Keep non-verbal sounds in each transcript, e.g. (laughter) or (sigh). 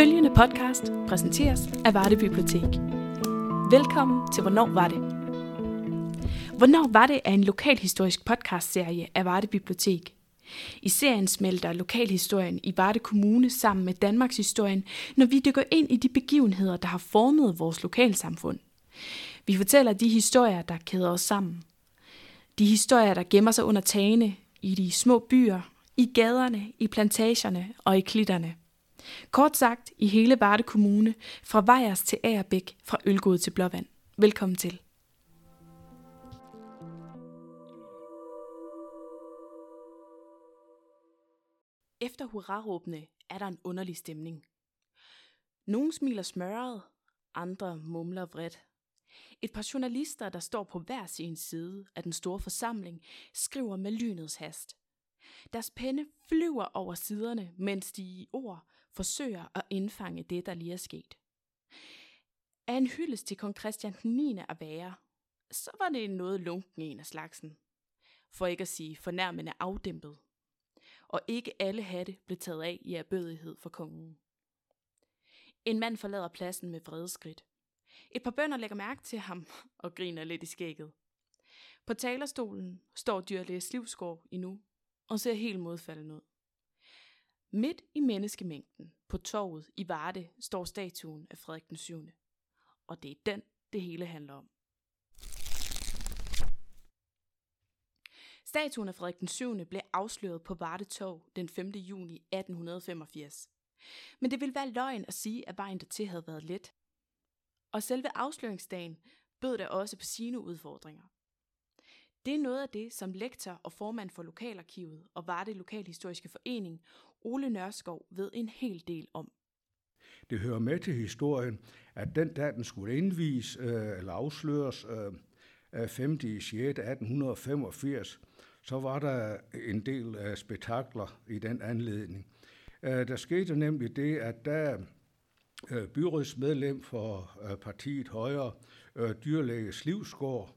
Følgende podcast præsenteres af Varde Bibliotek. Velkommen til Hvornår var det? Hvornår var det er en lokalhistorisk podcastserie af Varde Bibliotek. I serien smelter lokalhistorien i Varde Kommune sammen med Danmarks historien, når vi dykker ind i de begivenheder, der har formet vores lokalsamfund. Vi fortæller de historier, der kæder os sammen. De historier, der gemmer sig under tagene, i de små byer, i gaderne, i plantagerne og i klitterne. Kort sagt i hele Varde Kommune, fra Vejers til Agerbæk, fra Ølgod til Blåvand. Velkommen til. Efter hurraråbene er der en underlig stemning. Nogle smiler smørret, andre mumler vredt. Et par journalister, der står på hver sin side af den store forsamling, skriver med lynets hast. Deres penne flyver over siderne, mens de i ord forsøger at indfange det, der lige er sket. Er en hyldest til kong Christian 9. at være, så var det noget lunken en af slagsen. For ikke at sige fornærmende afdæmpet. Og ikke alle hatte blev taget af i erbødighed for kongen. En mand forlader pladsen med vredeskridt. Et par bønder lægger mærke til ham (laughs) og griner lidt i skægget. På talerstolen står dyrlæge Slivskov endnu og ser helt modfaldende ud. Midt i menneskemængden på torvet i Varde står statuen af Frederik den 7. Og det er den, det hele handler om. Statuen af Frederik den 7. blev afsløret på Varde Torv den 5. juni 1885. Men det ville være løgn at sige, at vejen dertil havde været let. Og selve afsløringsdagen bød der også på sine udfordringer. Det er noget af det, som lektor og formand for Lokalarkivet og Varde Lokalhistoriske Forening, Ole Nørskov, ved en hel del om. Det hører med til historien, at den dag, den skulle indvies øh, eller afsløres øh, 5. 6. 1885, så var der en del øh, spektakler i den anledning. Øh, der skete nemlig det, at der øh, byrådsmedlem for øh, partiet Højre, øh, dyrlæge Slivsgaard,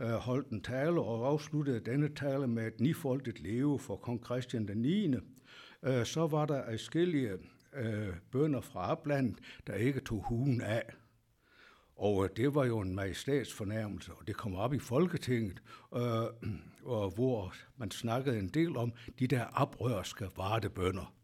øh, holdt en tale og afsluttede denne tale med et nifoldigt leve for kong Christian den 9. Øh, så var der adskillige øh, bønder fra oplandet, der ikke tog hugen af. Og øh, det var jo en majestætsfornærmelse, og det kom op i Folketinget, øh, og hvor man snakkede en del om de der oprørske vartebønder.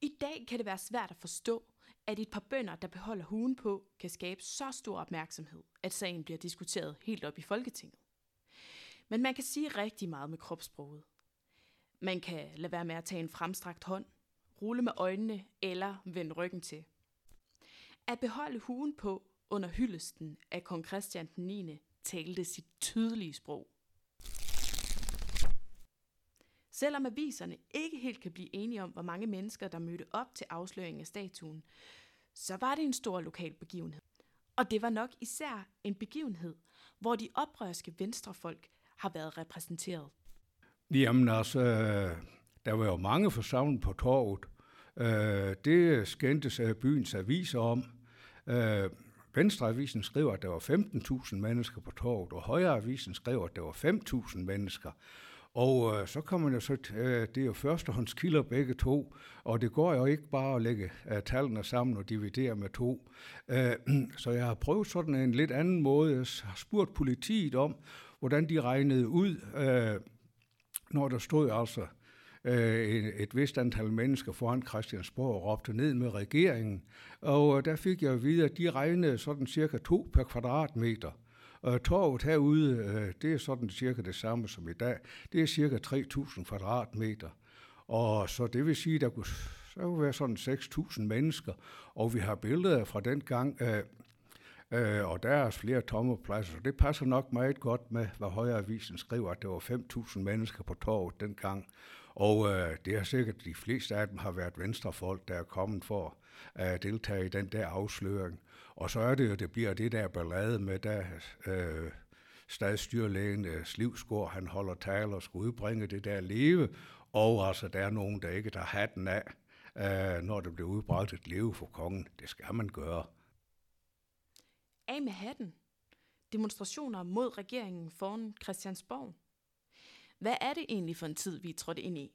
I dag kan det være svært at forstå, at et par bønder, der beholder hugen på, kan skabe så stor opmærksomhed, at sagen bliver diskuteret helt op i Folketinget. Men man kan sige rigtig meget med kropssproget. Man kan lade være med at tage en fremstrakt hånd, rulle med øjnene eller vende ryggen til. At beholde huen på under hyldesten af kong Christian den 9. talte sit tydelige sprog. Selvom aviserne ikke helt kan blive enige om, hvor mange mennesker, der mødte op til afsløringen af statuen, så var det en stor lokal begivenhed. Og det var nok især en begivenhed, hvor de oprørske venstrefolk har været repræsenteret. Jamen altså, øh, der var jo mange forsamlet på torvet. Øh, det skændtes øh, byens aviser om. Venstreavisen skriver, at der var 15.000 mennesker på torvet, og Højreavisen skriver, at der var 5.000 mennesker. Og øh, så kommer man jo så, øh, det er jo førstehåndskilder begge to, og det går jo ikke bare at lægge øh, tallene sammen og dividere med to. Øh, (clears throat) så jeg har prøvet sådan en lidt anden måde. Jeg har spurgt politiet om, hvordan de regnede ud, øh, når der stod altså øh, et, vist antal mennesker foran Christiansborg og råbte ned med regeringen. Og øh, der fik jeg at vide, at de regnede sådan cirka to per kvadratmeter. Og torvet herude, øh, det er sådan cirka det samme som i dag. Det er cirka 3.000 kvadratmeter. Og så det vil sige, at der kunne, så kunne være sådan 6.000 mennesker. Og vi har billeder fra den gang, øh, øh, og der er flere tomme pladser. Så det passer nok meget godt med, hvad Højreavisen skriver, at der var 5.000 mennesker på torvet dengang. Og øh, det er sikkert, de fleste af dem har været venstrefolk, der er kommet for at deltage i den der afsløring. Og så er det jo, det bliver det der ballade med, da øh, stadsstyrlægen øh, Slivsgaard, han holder tale og skal udbringe det der leve, og altså, der er nogen, der ikke tager hatten af, øh, når det bliver udbragt et leve for kongen. Det skal man gøre. Af med hatten. Demonstrationer mod regeringen foran Christiansborg. Hvad er det egentlig for en tid, vi er trådt ind i?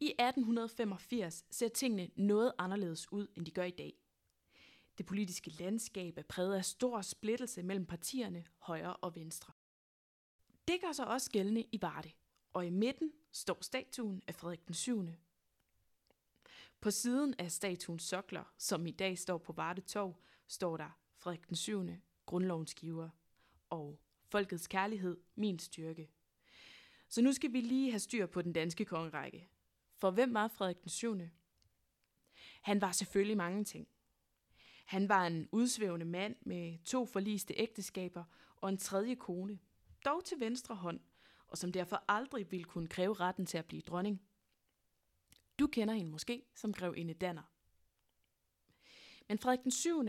I 1885 ser tingene noget anderledes ud, end de gør i dag. Det politiske landskab er præget af stor splittelse mellem partierne højre og venstre. Det gør sig også gældende i Varde, og i midten står statuen af Frederik den 7. På siden af statuens sokler, som i dag står på Varde Torv, står der Frederik den 7. grundlovens giver og folkets kærlighed, min styrke. Så nu skal vi lige have styr på den danske kongerække. For hvem var Frederik den 7. Han var selvfølgelig mange ting. Han var en udsvævende mand med to forliste ægteskaber og en tredje kone, dog til venstre hånd, og som derfor aldrig ville kunne kræve retten til at blive dronning. Du kender hende måske som grevinde Danner. Men Frederik den 7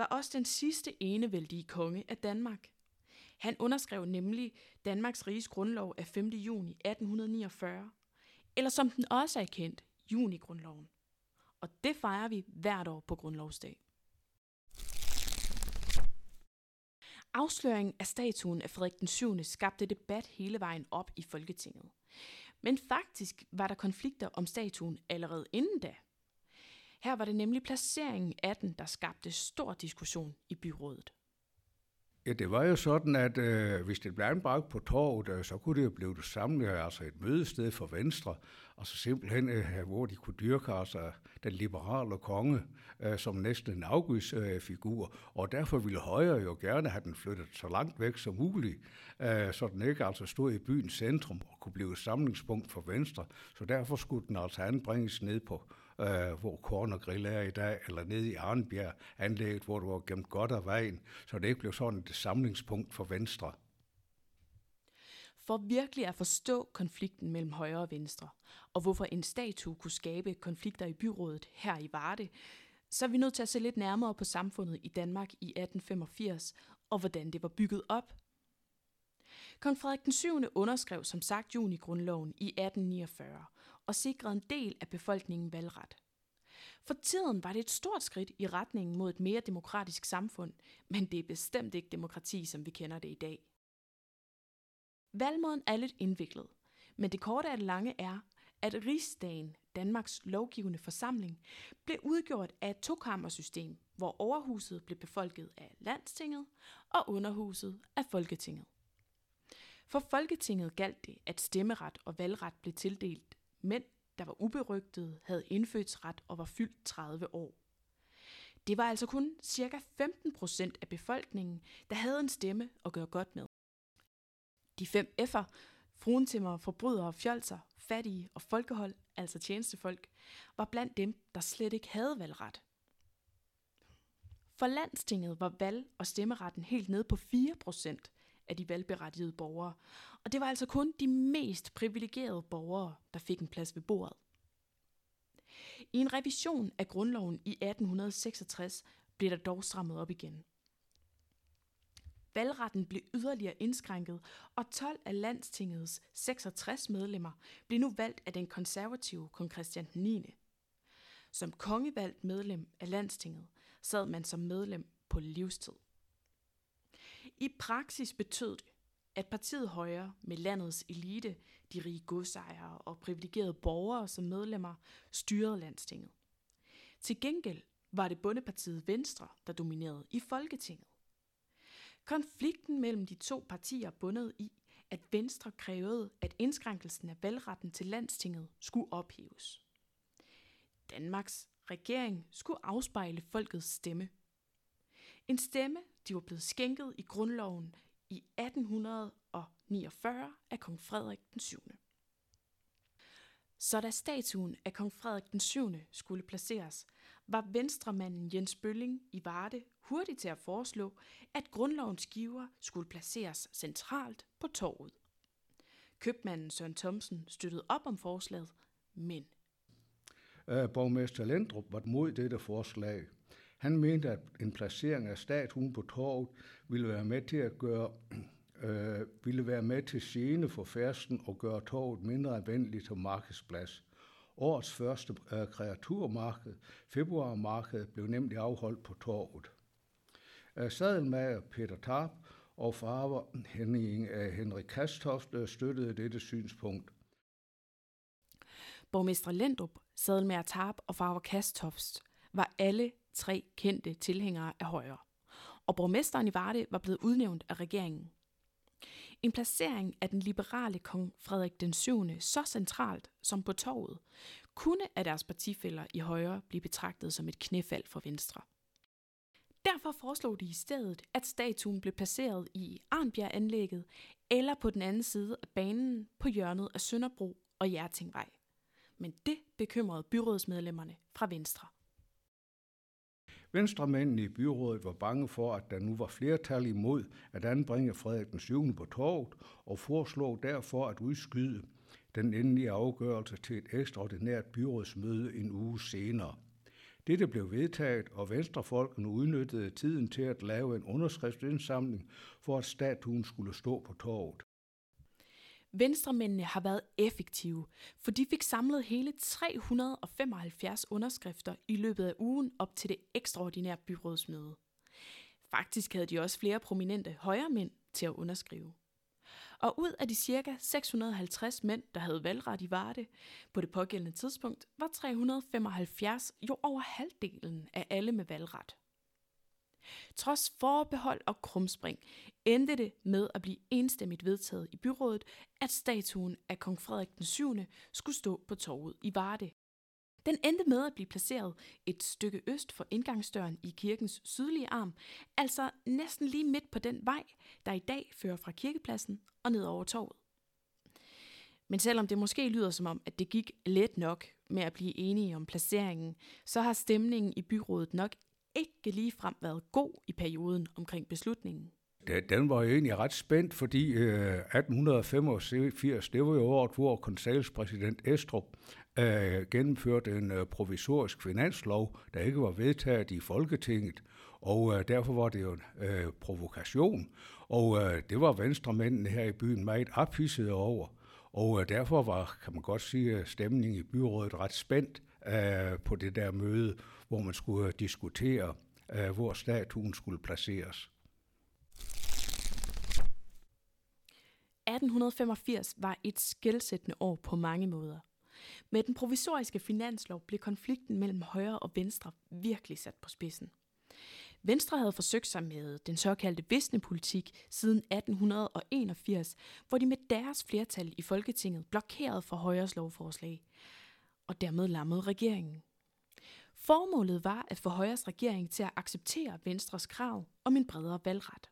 var også den sidste enevældige konge af Danmark. Han underskrev nemlig Danmarks Riges Grundlov af 5. juni 1849, eller som den også er kendt, Junigrundloven. Og det fejrer vi hvert år på Grundlovsdag. Afsløringen af statuen af Frederik den 7. skabte debat hele vejen op i Folketinget. Men faktisk var der konflikter om statuen allerede inden da. Her var det nemlig placeringen af den, der skabte stor diskussion i byrådet. Ja, det var jo sådan, at øh, hvis det blev anbragt på torvet, øh, så kunne det jo blive det samlet, øh, altså et mødested for Venstre, og så simpelthen, øh, hvor de kunne dyrke altså, den liberale konge øh, som næsten en afgudsfigur, øh, og derfor ville Højre jo gerne have den flyttet så langt væk som muligt, øh, så den ikke altså stod i byens centrum og kunne blive et samlingspunkt for Venstre, så derfor skulle den altså anbringes ned på øh, hvor Korn og Grill er i dag, eller nede i Arnbjerg anlægget, hvor du var gemt godt af vejen, så det ikke blev sådan et samlingspunkt for Venstre. For virkelig at forstå konflikten mellem højre og venstre, og hvorfor en statue kunne skabe konflikter i byrådet her i Varde, så er vi nødt til at se lidt nærmere på samfundet i Danmark i 1885, og hvordan det var bygget op. Kong Frederik den 7. underskrev som sagt juni-grundloven i 1849, og sikrede en del af befolkningen valgret. For tiden var det et stort skridt i retningen mod et mere demokratisk samfund, men det er bestemt ikke demokrati, som vi kender det i dag. Valgmåden er lidt indviklet, men det korte af det lange er, at Rigsdagen, Danmarks lovgivende forsamling, blev udgjort af et tokammersystem, hvor overhuset blev befolket af landstinget og underhuset af Folketinget. For Folketinget galt det, at stemmeret og valgret blev tildelt mænd, der var uberygtede, havde indfødsret og var fyldt 30 år. Det var altså kun ca. 15 procent af befolkningen, der havde en stemme at gøre godt med. De fem F'er, fruentimmer, forbrydere, fjolser, fattige og folkehold, altså tjenestefolk, var blandt dem, der slet ikke havde valgret. For landstinget var valg- og stemmeretten helt ned på 4 procent af de valgberettigede borgere, og det var altså kun de mest privilegerede borgere, der fik en plads ved bordet. I en revision af grundloven i 1866 blev der dog strammet op igen. Valgretten blev yderligere indskrænket, og 12 af landstingets 66 medlemmer blev nu valgt af den konservative kong Christian 9. Som kongevalgt medlem af landstinget sad man som medlem på livstid. I praksis betød det, at partiet Højre med landets elite, de rige godsejere og privilegerede borgere som medlemmer, styrede landstinget. Til gengæld var det bundepartiet Venstre, der dominerede i Folketinget. Konflikten mellem de to partier bundet i, at Venstre krævede, at indskrænkelsen af valgretten til landstinget skulle ophæves. Danmarks regering skulle afspejle folkets stemme. En stemme, de var blevet skænket i grundloven i 1849 af kong Frederik den 7. Så da statuen af kong Frederik den 7. skulle placeres, var venstremanden Jens Bølling i Varde hurtig til at foreslå, at grundlovens giver skulle placeres centralt på torvet. Købmanden Søren Thomsen støttede op om forslaget, men... Øh, borgmester Lendrup var mod dette forslag. Han mente, at en placering af statuen på torvet ville være med til at gøre øh, ville være med til scene for færsten og gøre torvet mindre venligt som markedsplads. Årets første øh, kreaturmarked, februarmarkedet, blev nemlig afholdt på torvet. Øh, sadelmager Peter Tarp og farver Henning, øh, Henrik Kastoft støttede dette synspunkt. Borgmester Lendrup, Sadelmager Tarp og Farver Kastofst var alle tre kendte tilhængere af Højre. Og borgmesteren i Varde var blevet udnævnt af regeringen. En placering af den liberale kong Frederik den 7. så centralt som på torvet, kunne af deres partifælder i Højre blive betragtet som et knæfald for Venstre. Derfor foreslog de i stedet, at statuen blev placeret i Arnbjerg-anlægget eller på den anden side af banen på hjørnet af Sønderbro og Hjertingvej. Men det bekymrede byrådsmedlemmerne fra Venstre. Venstremændene i byrådet var bange for, at der nu var flertal imod at anbringe Frederik den 7. på torvet, og foreslog derfor at udskyde den endelige afgørelse til et ekstraordinært byrådsmøde en uge senere. Dette blev vedtaget, og venstrefolkene udnyttede tiden til at lave en underskriftsindsamling for, at statuen skulle stå på torvet. Venstremændene har været effektive, for de fik samlet hele 375 underskrifter i løbet af ugen op til det ekstraordinære byrådsmøde. Faktisk havde de også flere prominente højremænd til at underskrive. Og ud af de ca. 650 mænd, der havde valgret i Varde på det pågældende tidspunkt, var 375 jo over halvdelen af alle med valgret. Trods forbehold og krumspring endte det med at blive enstemmigt vedtaget i byrådet, at statuen af kong Frederik den 7. skulle stå på torvet i Varde. Den endte med at blive placeret et stykke øst for indgangsdøren i kirkens sydlige arm, altså næsten lige midt på den vej, der i dag fører fra kirkepladsen og ned over torvet. Men selvom det måske lyder som om, at det gik let nok med at blive enige om placeringen, så har stemningen i byrådet nok ikke ligefrem været god i perioden omkring beslutningen. Den var jo egentlig ret spændt, fordi øh, 1885, det var jo året, hvor konsalspræsident Estrup øh, gennemførte en øh, provisorisk finanslov, der ikke var vedtaget i Folketinget, og øh, derfor var det jo en øh, provokation, og øh, det var venstremændene her i byen meget ophidsede over, og øh, derfor var, kan man godt sige, stemningen i byrådet ret spændt øh, på det der møde, hvor man skulle diskutere, øh, hvor statuen skulle placeres. 1885 var et skældsættende år på mange måder. Med den provisoriske finanslov blev konflikten mellem højre og venstre virkelig sat på spidsen. Venstre havde forsøgt sig med den såkaldte visnepolitik siden 1881, hvor de med deres flertal i Folketinget blokerede for højres lovforslag, og dermed lammede regeringen. Formålet var at få højres regering til at acceptere Venstres krav om en bredere valgret.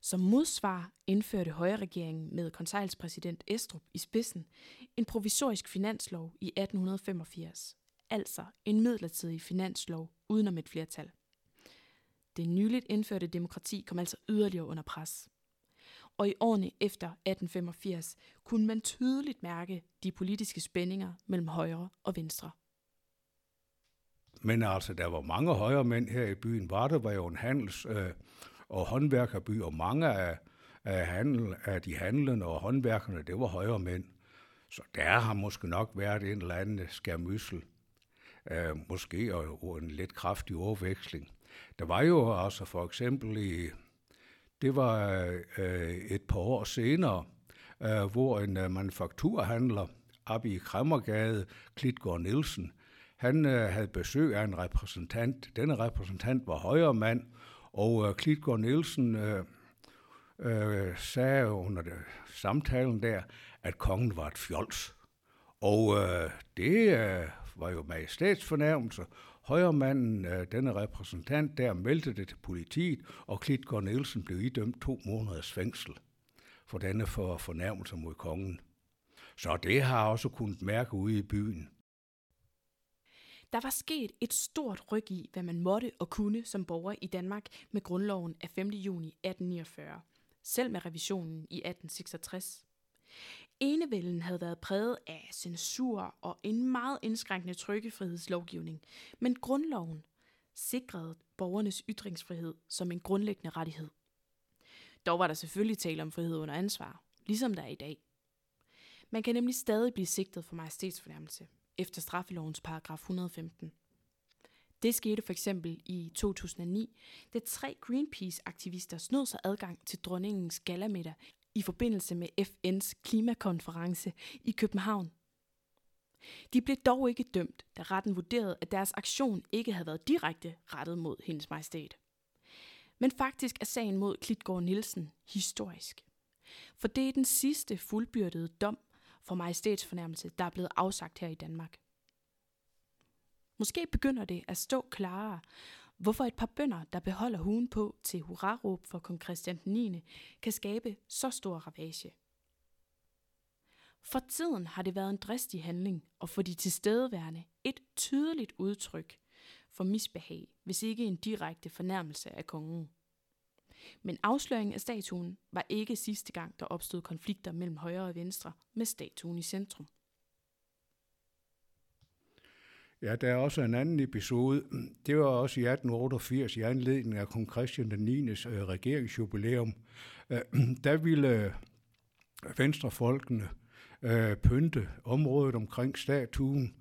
Som modsvar indførte Højre-regeringen med konsejlspræsident Estrup i spidsen en provisorisk finanslov i 1885, altså en midlertidig finanslov udenom et flertal. Det nyligt indførte demokrati kom altså yderligere under pres. Og i årene efter 1885 kunne man tydeligt mærke de politiske spændinger mellem højre og venstre. Men altså, der var mange højre mænd her i byen. Varde var jo en handels- øh, og håndværkerby, og mange af, af, handel, af de handlende og håndværkerne, det var højre mænd. Så der har måske nok været en eller anden skærmyssel. Øh, måske og en lidt kraftig overveksling. Der var jo altså for eksempel i, det var øh, et par år senere, øh, hvor en øh, manufakturhandler oppe i Kremmergade, Klitgård Nielsen, han øh, havde besøg af en repræsentant. Denne repræsentant var højre mand, og øh, Klitgaard Nielsen øh, øh, sagde under det, samtalen der, at kongen var et fjols. Og øh, det øh, var jo majestætsfornærmelse. Højremanden, øh, denne repræsentant der, meldte det til politiet, og Klitgaard Nielsen blev idømt to måneders fængsel for denne for fornærmelse mod kongen. Så det har også kunnet mærke ude i byen. Der var sket et stort ryg i, hvad man måtte og kunne som borger i Danmark med grundloven af 5. juni 1849, selv med revisionen i 1866. Enevælden havde været præget af censur og en meget indskrænkende trykkefrihedslovgivning, men grundloven sikrede borgernes ytringsfrihed som en grundlæggende rettighed. Dog var der selvfølgelig tale om frihed under ansvar, ligesom der er i dag. Man kan nemlig stadig blive sigtet for majestætsfornærmelse efter straffelovens paragraf 115. Det skete for eksempel i 2009, da tre Greenpeace-aktivister snød sig adgang til dronningens galamiddag i forbindelse med FN's klimakonference i København. De blev dog ikke dømt, da retten vurderede, at deres aktion ikke havde været direkte rettet mod hendes majestæt. Men faktisk er sagen mod Klitgaard Nielsen historisk. For det er den sidste fuldbyrdede dom for majestætsfornærmelse, der er blevet afsagt her i Danmark. Måske begynder det at stå klarere, hvorfor et par bønder, der beholder huen på til hurraråb for kong Christian 9., kan skabe så stor ravage. For tiden har det været en dristig handling, og for de tilstedeværende et tydeligt udtryk for misbehag, hvis ikke en direkte fornærmelse af kongen. Men afsløringen af statuen var ikke sidste gang, der opstod konflikter mellem højre og venstre med statuen i centrum. Ja, der er også en anden episode. Det var også i 1888 i anledning af kong Christian den 9. Øh, regeringsjubilæum. Øh, (clears throat) der ville øh, venstrefolkene pynte området omkring statuen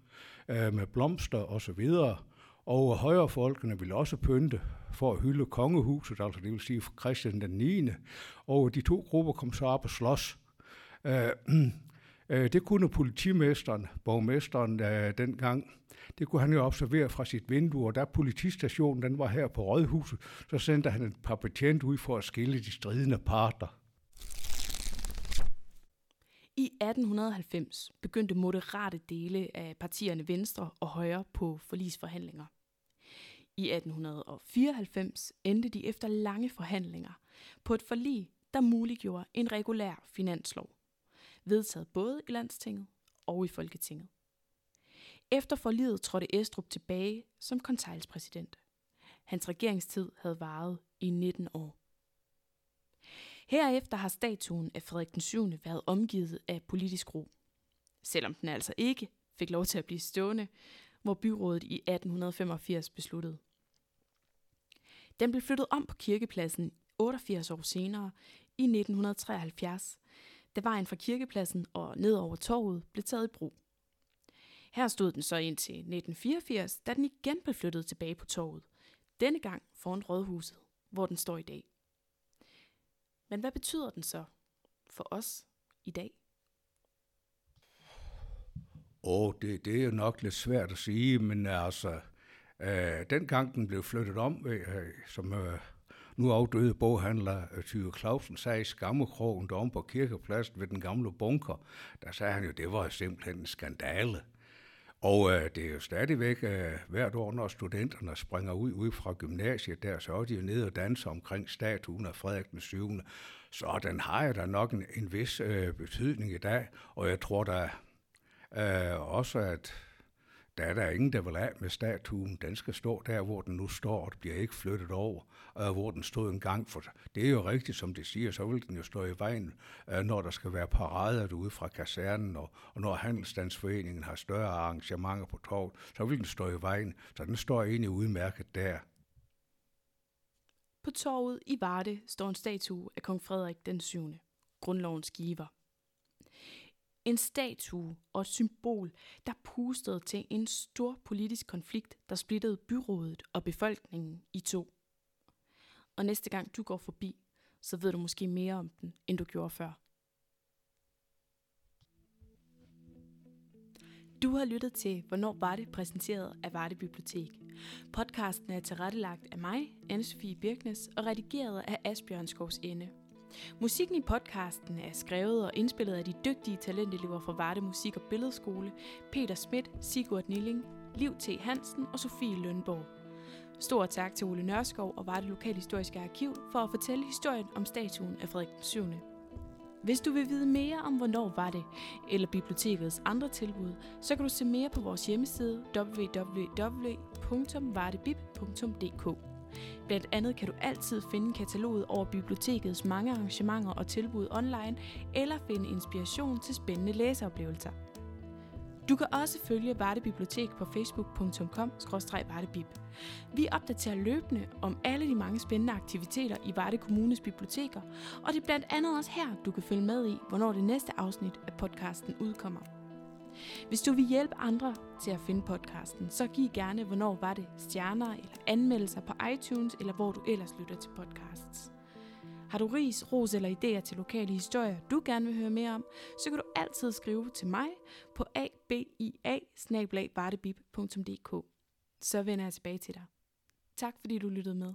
med blomster osv., og højrefolkene ville også pynte for at hylde kongehuset, altså det vil sige Christian den 9. Og de to grupper kom så op og slås. Øh, (clears throat) øh, det kunne politimesteren, borgmesteren øh, dengang, det kunne han jo observere fra sit vindue, og da politistationen den var her på Rådhuset, så sendte han et par betjente ud for at skille de stridende parter. I 1890 begyndte moderate dele af partierne Venstre og Højre på forlisforhandlinger. I 1894 endte de efter lange forhandlinger på et forlig, der muliggjorde en regulær finanslov, vedtaget både i landstinget og i Folketinget. Efter forliget trådte Estrup tilbage som konseilspræsident. Hans regeringstid havde varet i 19 år. Herefter har statuen af Frederik den 7. været omgivet af politisk ro. Selvom den altså ikke fik lov til at blive stående, hvor byrådet i 1885 besluttede. Den blev flyttet om på kirkepladsen 88 år senere i 1973, da vejen fra kirkepladsen og ned over torvet blev taget i brug. Her stod den så indtil 1984, da den igen blev flyttet tilbage på torvet. Denne gang foran rådhuset, hvor den står i dag. Men hvad betyder den så for os i dag? Åh, oh, det, det er jo nok lidt svært at sige, men altså, øh, dengang den blev flyttet om, øh, som øh, nu afdøde boghandler øh, Tyre Clausen sagde i Skammekrogen derom på kirkepladsen ved den gamle bunker, der sagde han jo, det var simpelthen en skandale. Og øh, det er jo stadigvæk øh, hvert år, når studenterne springer ud, ud fra gymnasiet der, så er de jo nede og danser omkring statuen af Frederik den 7. Så den har jo da nok en, en vis øh, betydning i dag, og jeg tror da øh, også, at der er der ingen, der vil af med statuen. Den skal stå der, hvor den nu står, og det bliver ikke flyttet over, øh, hvor den stod engang. For det er jo rigtigt, som det siger, så vil den jo stå i vejen, øh, når der skal være parader ude fra kasernen, og, og når Handelsstandsforeningen har større arrangementer på torvet, så vil den stå i vejen. Så den står egentlig udmærket der. På torvet i Varde står en statue af kong Frederik den 7., grundlovens giver. En statue og et symbol, der pustede til en stor politisk konflikt, der splittede byrådet og befolkningen i to. Og næste gang du går forbi, så ved du måske mere om den, end du gjorde før. Du har lyttet til Hvornår var det præsenteret af Varde Bibliotek. Podcasten er tilrettelagt af mig, Anne-Sophie Birknes, og redigeret af Asbjørn Skovs Ende. Musikken i podcasten er skrevet og indspillet af de dygtige talentelever fra Varde Musik- og Billedskole, Peter Schmidt, Sigurd Nilling, Liv T. Hansen og Sofie Lønborg. Stor tak til Ole Nørskov og Varde Lokalhistoriske Arkiv for at fortælle historien om statuen af Frederik den 7. Hvis du vil vide mere om, hvornår var det, eller bibliotekets andre tilbud, så kan du se mere på vores hjemmeside www.vardebib.dk. Blandt andet kan du altid finde kataloget over bibliotekets mange arrangementer og tilbud online, eller finde inspiration til spændende læseoplevelser. Du kan også følge Varde Bibliotek på facebook.com-vardebib. Vi opdaterer løbende om alle de mange spændende aktiviteter i Varde Kommunes biblioteker, og det er blandt andet også her, du kan følge med i, hvornår det næste afsnit af podcasten udkommer. Hvis du vil hjælpe andre til at finde podcasten, så giv gerne, hvornår var det, stjerner eller anmeldelser på iTunes, eller hvor du ellers lytter til podcasts. Har du ris, ros eller idéer til lokale historier, du gerne vil høre mere om, så kan du altid skrive til mig på abia Så vender jeg tilbage til dig. Tak fordi du lyttede med.